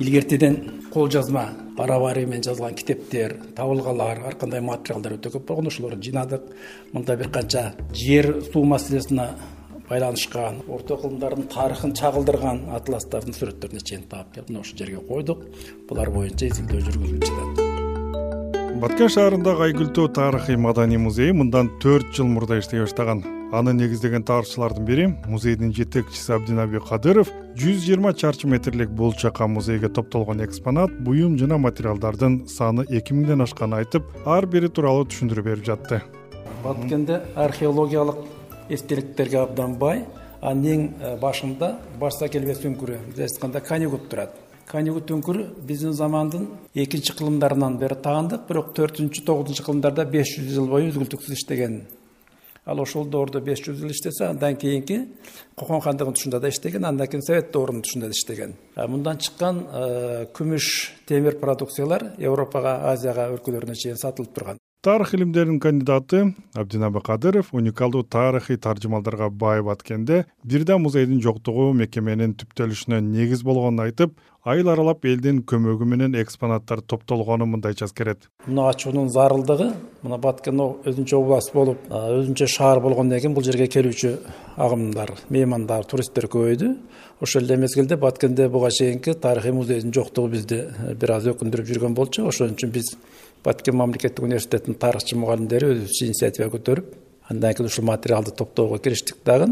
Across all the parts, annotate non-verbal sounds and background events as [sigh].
илгертеден кол жазма барабары менен жазылган китептер табылгалар ар кандай материалдар өтө көп болгон ошолорду жыйнадык. Мында бир канча жер суу маселесине байланышкан орто кылымдардын тарыхын чагылдырган атластардын сүрөттөрүнө чейин таап келип мына ушул жерге койдук. Булар боюнча изилдөө жүргүзүлүп жатат баткен шаарындагы айгүлтөө тарыхый маданий музейи мындан төрт жыл мурда иштей баштаган аны негиздеген тарыхчылардын бири музейдин жетекчиси абдинаби кадыров жүз жыйырма чарчы метрлик бул чака музейге топтолгон экспонат буюм жана материалдардын саны эки миңден ашканын айтып ар бири тууралуу түшүндүрүп берип жатты. Баткенде археологиялык эстеликтерге абдан бай анын эң башында башса келбес үңкүрү бизче айтканда канигут турат. Канигут үңкүрү биздин замандын экинчи кылымдарынан бери таандык бирок төртүнчү тогузунчу кылымдарда беш жүз жыл бою үзгүлтүксүз иштеген ал ошол доордо беш жүз жыл иштесе андан кийинки кокон хандыгынын тушунда да иштеген андан кийин совет доорунун тушунда да иштеген. Мындан чыккан э, күмүш темир продукциялар европага азияга өлкөлөрүнө чейин сатылып турган тарых илимдеринин кандидаты абдинаби кадыров уникалдуу тарыхый таржымалдарга бай баткенде бир да музейдин жоктугу мекеменин түптөлүшүнө негиз болгонун айтып айыл аралап элдин көмөгү менен экспонаттар топтолгонун мындайча эскерет мына ачуунун зарылдыгы мына баткен өзүнчө область болуп өзүнчө шаар болгондон кийин бул жерге келүүчү агымдар меймандар туристтер көбөйдү. Ошол эле мезгилде баткенде буга чейинки тарыхый музейдин жоктугу бизди э, бир аз өкүндүрүп жүргөн болчу. Ошон үчүн биз баткен мамлекеттик университетинин тарыхчы мугалимдери өзүбүз инициатива көтөрүп андан кийин ушул материалды топтоого кириштик дагы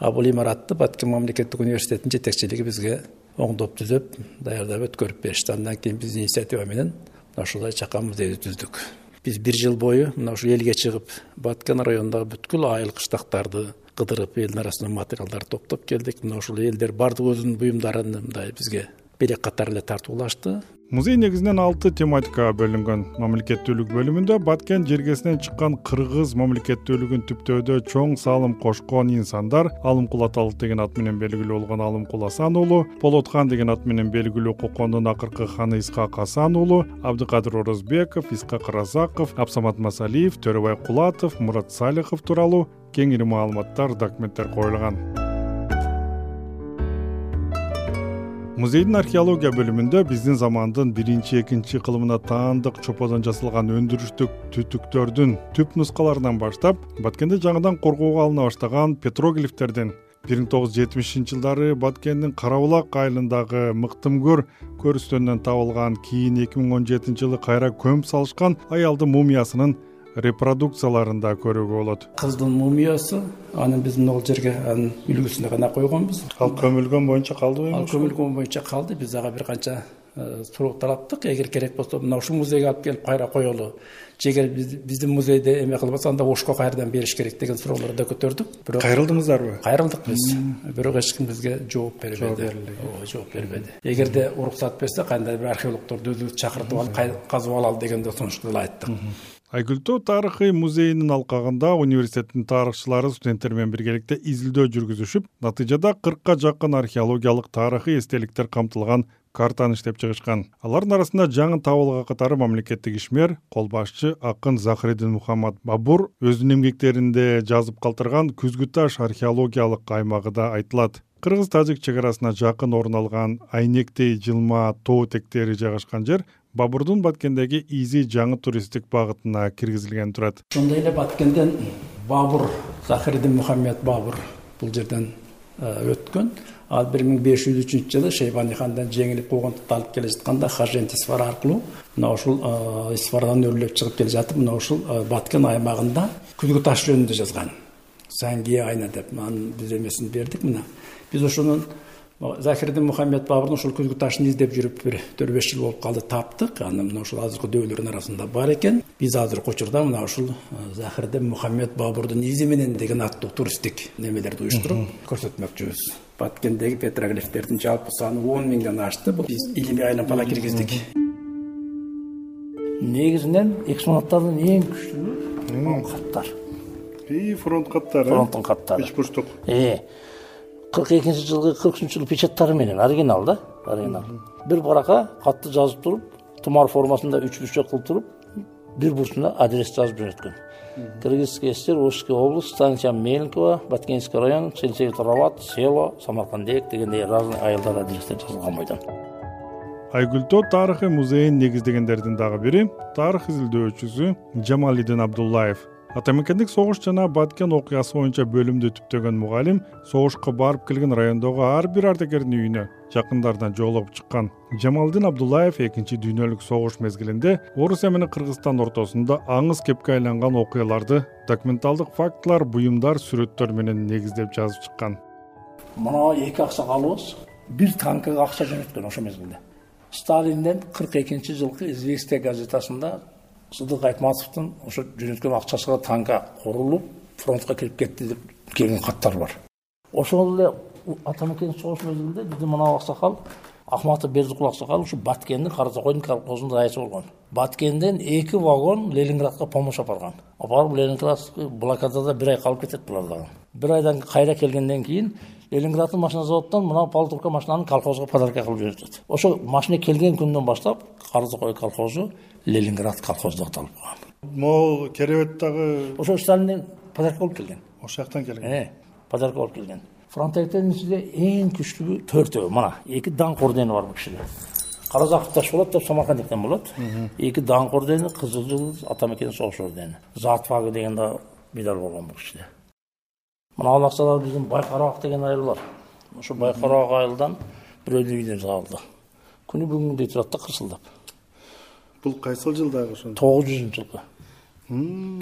бул имаратты баткен мамлекеттик университетинин жетекчилиги бизге оңдоп түзөп даярдап өткөрүп беришти. Андан кийин биздин инициатива менен мына ушундай чака музейди түздүк. Биз бир жыл бою мына ушул элге чыгып баткен районундагы бүткүл айыл кыштактарды кыдырып элдин арасынан материалдарды топтоп келдик. Мына ушул элдер баардыгы өзүнүн буюмдарын мындай бизге белек катары эле тартуулашты музей негизинен алты тематикага бөлүнгөн. Мамлекеттүүлүк бөлүмүндө баткен жергесинен чыккан кыргыз мамлекеттүүлүгүн түптөөдө чоң салым кошкон инсандар алымкул аталык деген ат менен белгилүү болгон алымкул асан уулу болот хан деген ат менен белгилүү кокондун акыркы ханы исхак асан уулу абдыкадыр орозбеков исхак ыразаков абсамат масалиев төрөбай кулатов мурат салихов тууралуу кеңири маалыматтар документтер коюлган музейдин археология бөлүмүндө биздин замандын биринчи экинчи кылымына таандык чоподон жасалган өндүрүштүк түтүктөрдүн түп нускаларынан баштап баткенди жаңыдан коргоого алына баштаган петроглифтердин бир миң тогуз жүз жетимишинчи жылдары баткендин кара булак айылындагы мыктымкөр көрүстөнүнөн табылган кийин эки миң он жетинчи жылы кайра көмүп салышкан аялдын мумиясынын репродукцияларын да көрүүгө болот. Кыздын мумиясы аны биз могул жерге анын үлгүсүнө гана койгонбуз ал көмүлгөн боюнча калдыбы ал көмүлгөн боюнча калды. Биз ага бир канча э, суроо талаптык. Эгер керек болсо мына ушул музейге алып келип кайра коелу же эгер биздин музейде эме кылбаса анда ошко кайрадан бериш керек деген суроолорду да көтөрдүк. Бирок кайрылдыңыздарбы кайрылдык биз. Бирок эч ким бизге жооп бербеди. Жооп берилди. Ооба жооп бербеди. Эгерде уруксат берсе кандай бир археологдорду өзүбүз чакыртып алып казып алалы деген да сунушту деле айттык айгүлтөө тарыхый музейинин алкагында университеттин тарыхчылары студенттер менен биргеликте изилдөө жүргүзүшүп натыйжада кыркка жакын археологиялык тарыхый эстеликтер камтылган картаны иштеп чыгышкан. Алардын арасында жаңы табылга катары мамлекеттик ишмер кол башчы акын захириддин мухаммад бабур өзүнүн эмгектеринде жазып калтырган күзгү таш археологиялык аймагы да айтылат. Кыргыз тажик чек арасына жакын орун алган айнектей жылма тоо этектери жайгашкан жер бабурдун баткендеги изи жаңы туристтик багытына киргизилгени турат. Ошондой эле баткенден бабур захириддин мухаммед бабур бул жерден э, өткөн. Ал бир миң беш жүз үчүнчү жылы шейбани хандан жеңилип куугунтукты алып келе жатканда хажент исфара аркылуу мына ушул э, исфарадан өрлөп чыгып келе жатып мына ушул э, баткен аймагында күзгү таш жөнүндө жазган. Сангия айна деп анын биз эмесин бердик мына. Биз ошонун захирдин мухаммед бабурдун ушул күзгү ташын издеп жүрүп бир төрт беш жыл болуп калды таптык. Аны мына ушул азыркы дөөлөрдүн арасында бар экен. Биз азыркы учурда мына ушул захирдин мухаммед бабурдун изи менен деген аттуу туристтик немелерди уюштуруп көрсөтмөкчүбүз. Баткендеги петроглифтердин жалпы саны он миңден ашты. Бул биз илимий айланмага киргиздик. Негизинен экспонаттардын эң күчтүүү каттар фронт каттары фронттун каттары үч бурчтук кырк экинчи жылкы кырк үчүнчү жылы печаттары менен. Оригинал да оригинал. Бир баракка катты жазып туруп тумар формасында үч бурчак кылып туруп бир бурчуна адрес жазып жөнөткөн кыргызская сср ошская область станица мельниково баткенский район рават село самаркандек дегендей разный айылдар адрестер жазылган бойдон айгүл тоо тарыхый музейин негиздегендердин дагы бири тарых изилдөөчүсү жамалидин абдуллаев ата мекендик согуш жана баткен окуясы боюнча бөлүмдү түптөгөн мугалим согушка барып келген райондогу ар бир ардагердин үйүнө жакындарына жоолугуп чыккан. Жамалдин абдуллаев экинчи дүйнөлүк согуш мезгилинде орусия менен кыргызстан ортосунда аңыз кепке айланган окуяларды документалдык фактылар буюмдар сүрөттөр менен негиздеп жазып чыккан. Мына эки аксакалыбыз бир танкага акча жөнөткөн ошол мезгилде. Сталинден кырк экинчи жылкы известия газетасында сыдык айтматовдун ошо жөнөткөн акчасына танка курулуп фронтко кирип кетти деп келген каттар бар. Ошол эле ата мекендик согуш мезгилинде биздин мына аксакал акматов бердикул аксакал ушу баткендин кара токойдун колхозунун раиси болгон. Баткенден эки вагон ленинградка помощь алып барган алып барып ленинград блокадада бир ай калып кетет булар дагы. Бир айдан кайра келгенден кийин ленинграддын машина заводдон мына полуторка машинаны колхозго подарка кылып жиберишет ошол машина келген күндөн баштап кара токой колхозу ленинград колхозу деп аталып калган могул керебет дагы ошо сталинден подарка болуп келген. Ошол жактан келген. Э, подарка болуп келген. Фронтовикттердин ичинде эң күчтүүгү төртөө. Мына эки даңк ордени бар бул кишиде. Каразаков ташполот деп самаркандиктен болот. Эки даңк ордени кызыл жылдыз ата мекендик согуш ордени затвага деген дагы медаль болгон бул кишиде мына ал акчалар биздин байкарабак деген айыл бар ошо байкарабак айылдан бирөөнүн үйүнө жабылды күнү бүгүнгүдөй турат да кырсылдап. Бул кайсыл жылдагы ошо тогуз жүзүнчү жылкы.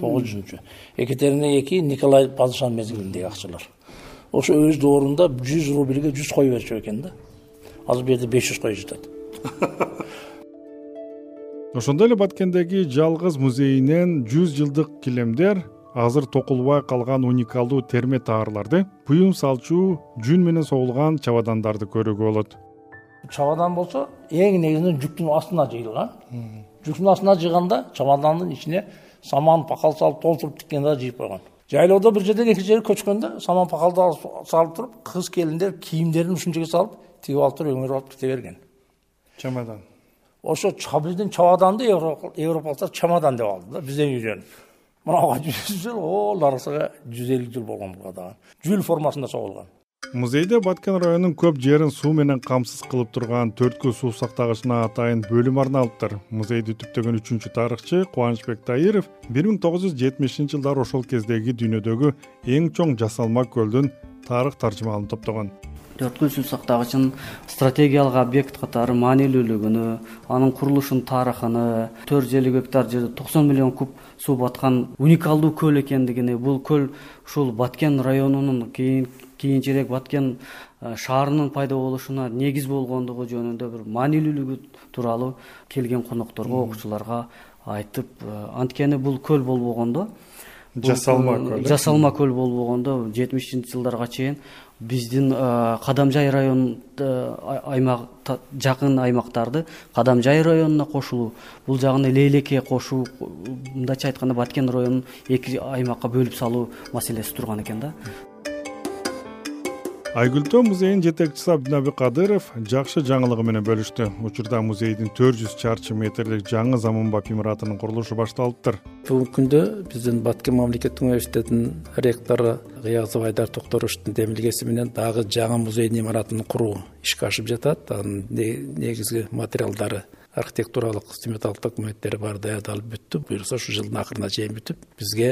Тогуз жүзүнчү екатерина эки николай падышанын мезгилиндеги акчалар. Ошо өз доорунда жүз рубльге жүз кой берчү экен да. Азыр бул жерде беш жүз кой жатат [laughs] ошондой эле баткендеги жалгыз музейинен жүз жылдык килемдер азыр токулбай калган уникалдуу терме таарларды буюм салчу жүн менен соолгон чабадандарды көрүүгө болот. Чабадан болсо эң негизинен жүктүн астына жыйылган. Жүктүн астына жыйганда чабадандын ичине саман пакал салып толтуруп тиккен да жыйып койгон. Жайлоодо бир жерден экинчи жерге көчкөндө саман пакалды салып туруп кыз келиндер кийимдерин ушул жерге салып тигип алып туруп өңүрүп алып кете берген. Чамадан. Ошо биздин чабаданды европалыктар чамадан деп алды да бизден үйрөнүп мынага [laughs] жүз жыл о нарасага жүз элүү жыл болгон буга дагы жүл формасында чогулган. Музейде баткен районунун көп жерин суу менен камсыз кылып турган төрткүл суу сактагычына атайын бөлүм арналыптыр музейди түптөгөн үчүнчү тарыхчы кубанычбек таиров бир миң тогуз жүз жетимишинчи жылдары ошол кездеги дүйнөдөгү эң чоң жасалма көлдүн тарых таржымалын топтогон төрткүл суу сактагычынын стратегиялык объект катары маанилүүлүгүнү анын курулушунун тарыхыны төрт жүз элүү гектар жерде токсон миллион куб суу баткан уникалдуу көл экендигини бул көл ушул баткен районунун кийин кийинчерээк баткен шаарынын пайда болушуна негиз болгондугу жөнүндө бир маанилүүлүгү тууралуу келген конокторго окуучуларга айтып анткени бул көл болбогондо жасалма көл э? жасалма көл болбогондо жетимишинчи жылдарга чейин биздин э, кадамжай район аймак жакын аймактарды кадамжай районуна кошулуу бул жагын лейлекке кошуу мындайча айтканда баткен районун эки аймакка бөлүп салуу маселеси турган экен да айгүлтөө музейинин жетекчиси абдинаби кадыров жакшы жаңылыгы менен бөлүштү. Учурда музейдин төрт жүз чарчы метрлик жаңы заманбап имаратынын курулушу башталыптыр. Бүгүнкү күндө биздин баткен мамлекеттик университетинин ректору ыязов айдар токторовичтун демилгеси менен дагы жаңы музейдин имаратын куруу ишке ашып жатат. Анын негизги материалдары архитектуралык сметалык документтери баары даярдалып бүттү буюрса ушул жылдын акырына чейин бүтүп бизге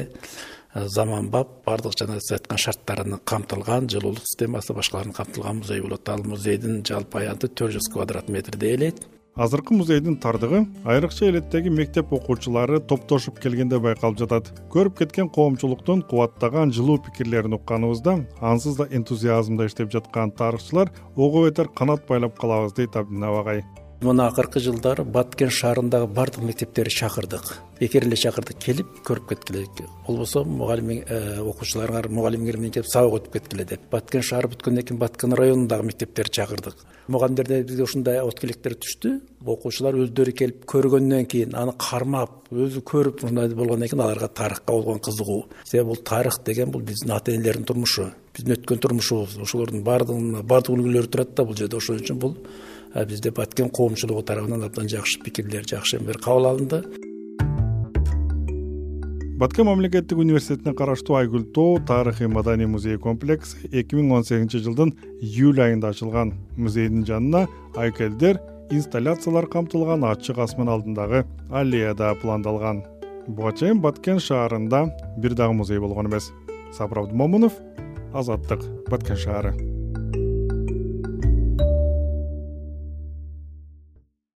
заманбап баардык жана сиз айткан шарттарыны камтылган жылуулук системасы башкаларын камтылган музей болот. Ал музейдин жалпы аянты төрт жүз квадрат метрди ээлейт азыркы музейдин тардыгы айрыкча элеттеги мектеп окуучулары топтошуп келгенде байкалып жатат. Көрүп кеткен коомчулуктун кубаттаган жылуу пикирлерин укканыбызда ансыз да энтузиазмда иштеп жаткан тарыхчылар ого бетер канат байлап калабыз дейт абдинап агай мына акыркы жылдары баткен шаарындагы баардык мектептерди чакырдык. Бекер эле чакырдык келип көрүп кеткиле. Болбосо мугалим э, окуучуларыңар мугалимиңер менен келип сабак өтүп кеткиле деп. Баткен шаары бүткөндөн кийин баткен районундагы мектептерди чакырдык. Мугалимдерден бизге ушундай откиликтер түштү. Окуучулар өздөрү келип көргөндөн кийин аны кармап өзү көрүп ушундай болгондон кийин аларга тарыхка болгон кызыгуу. Себеби бул тарых деген бул биздин ата энелердин турмушу. Биздин өткөн турмушубуз. Ошолордун баардыгынын баардык үлгүлөрү турат да бул жерде. Ошон үчүн бул бизде баткен коомчулугу тарабынан абдан жакшы пикирлер жакшы эмелер кабыл алынды. Баткен мамлекеттик университетине караштуу айгүл тоо тарыхый маданий музей комплекси эки миң он сегизинчи жылдын июль айында ачылган. Музейдин жанына айкелдер инсталляциялар камтылган ачык асман алдындагы аллея да пландалган. Буга чейин баткен шаарында бир дагы музей болгон эмес. Сапыр абдымомунов азаттык баткен шаары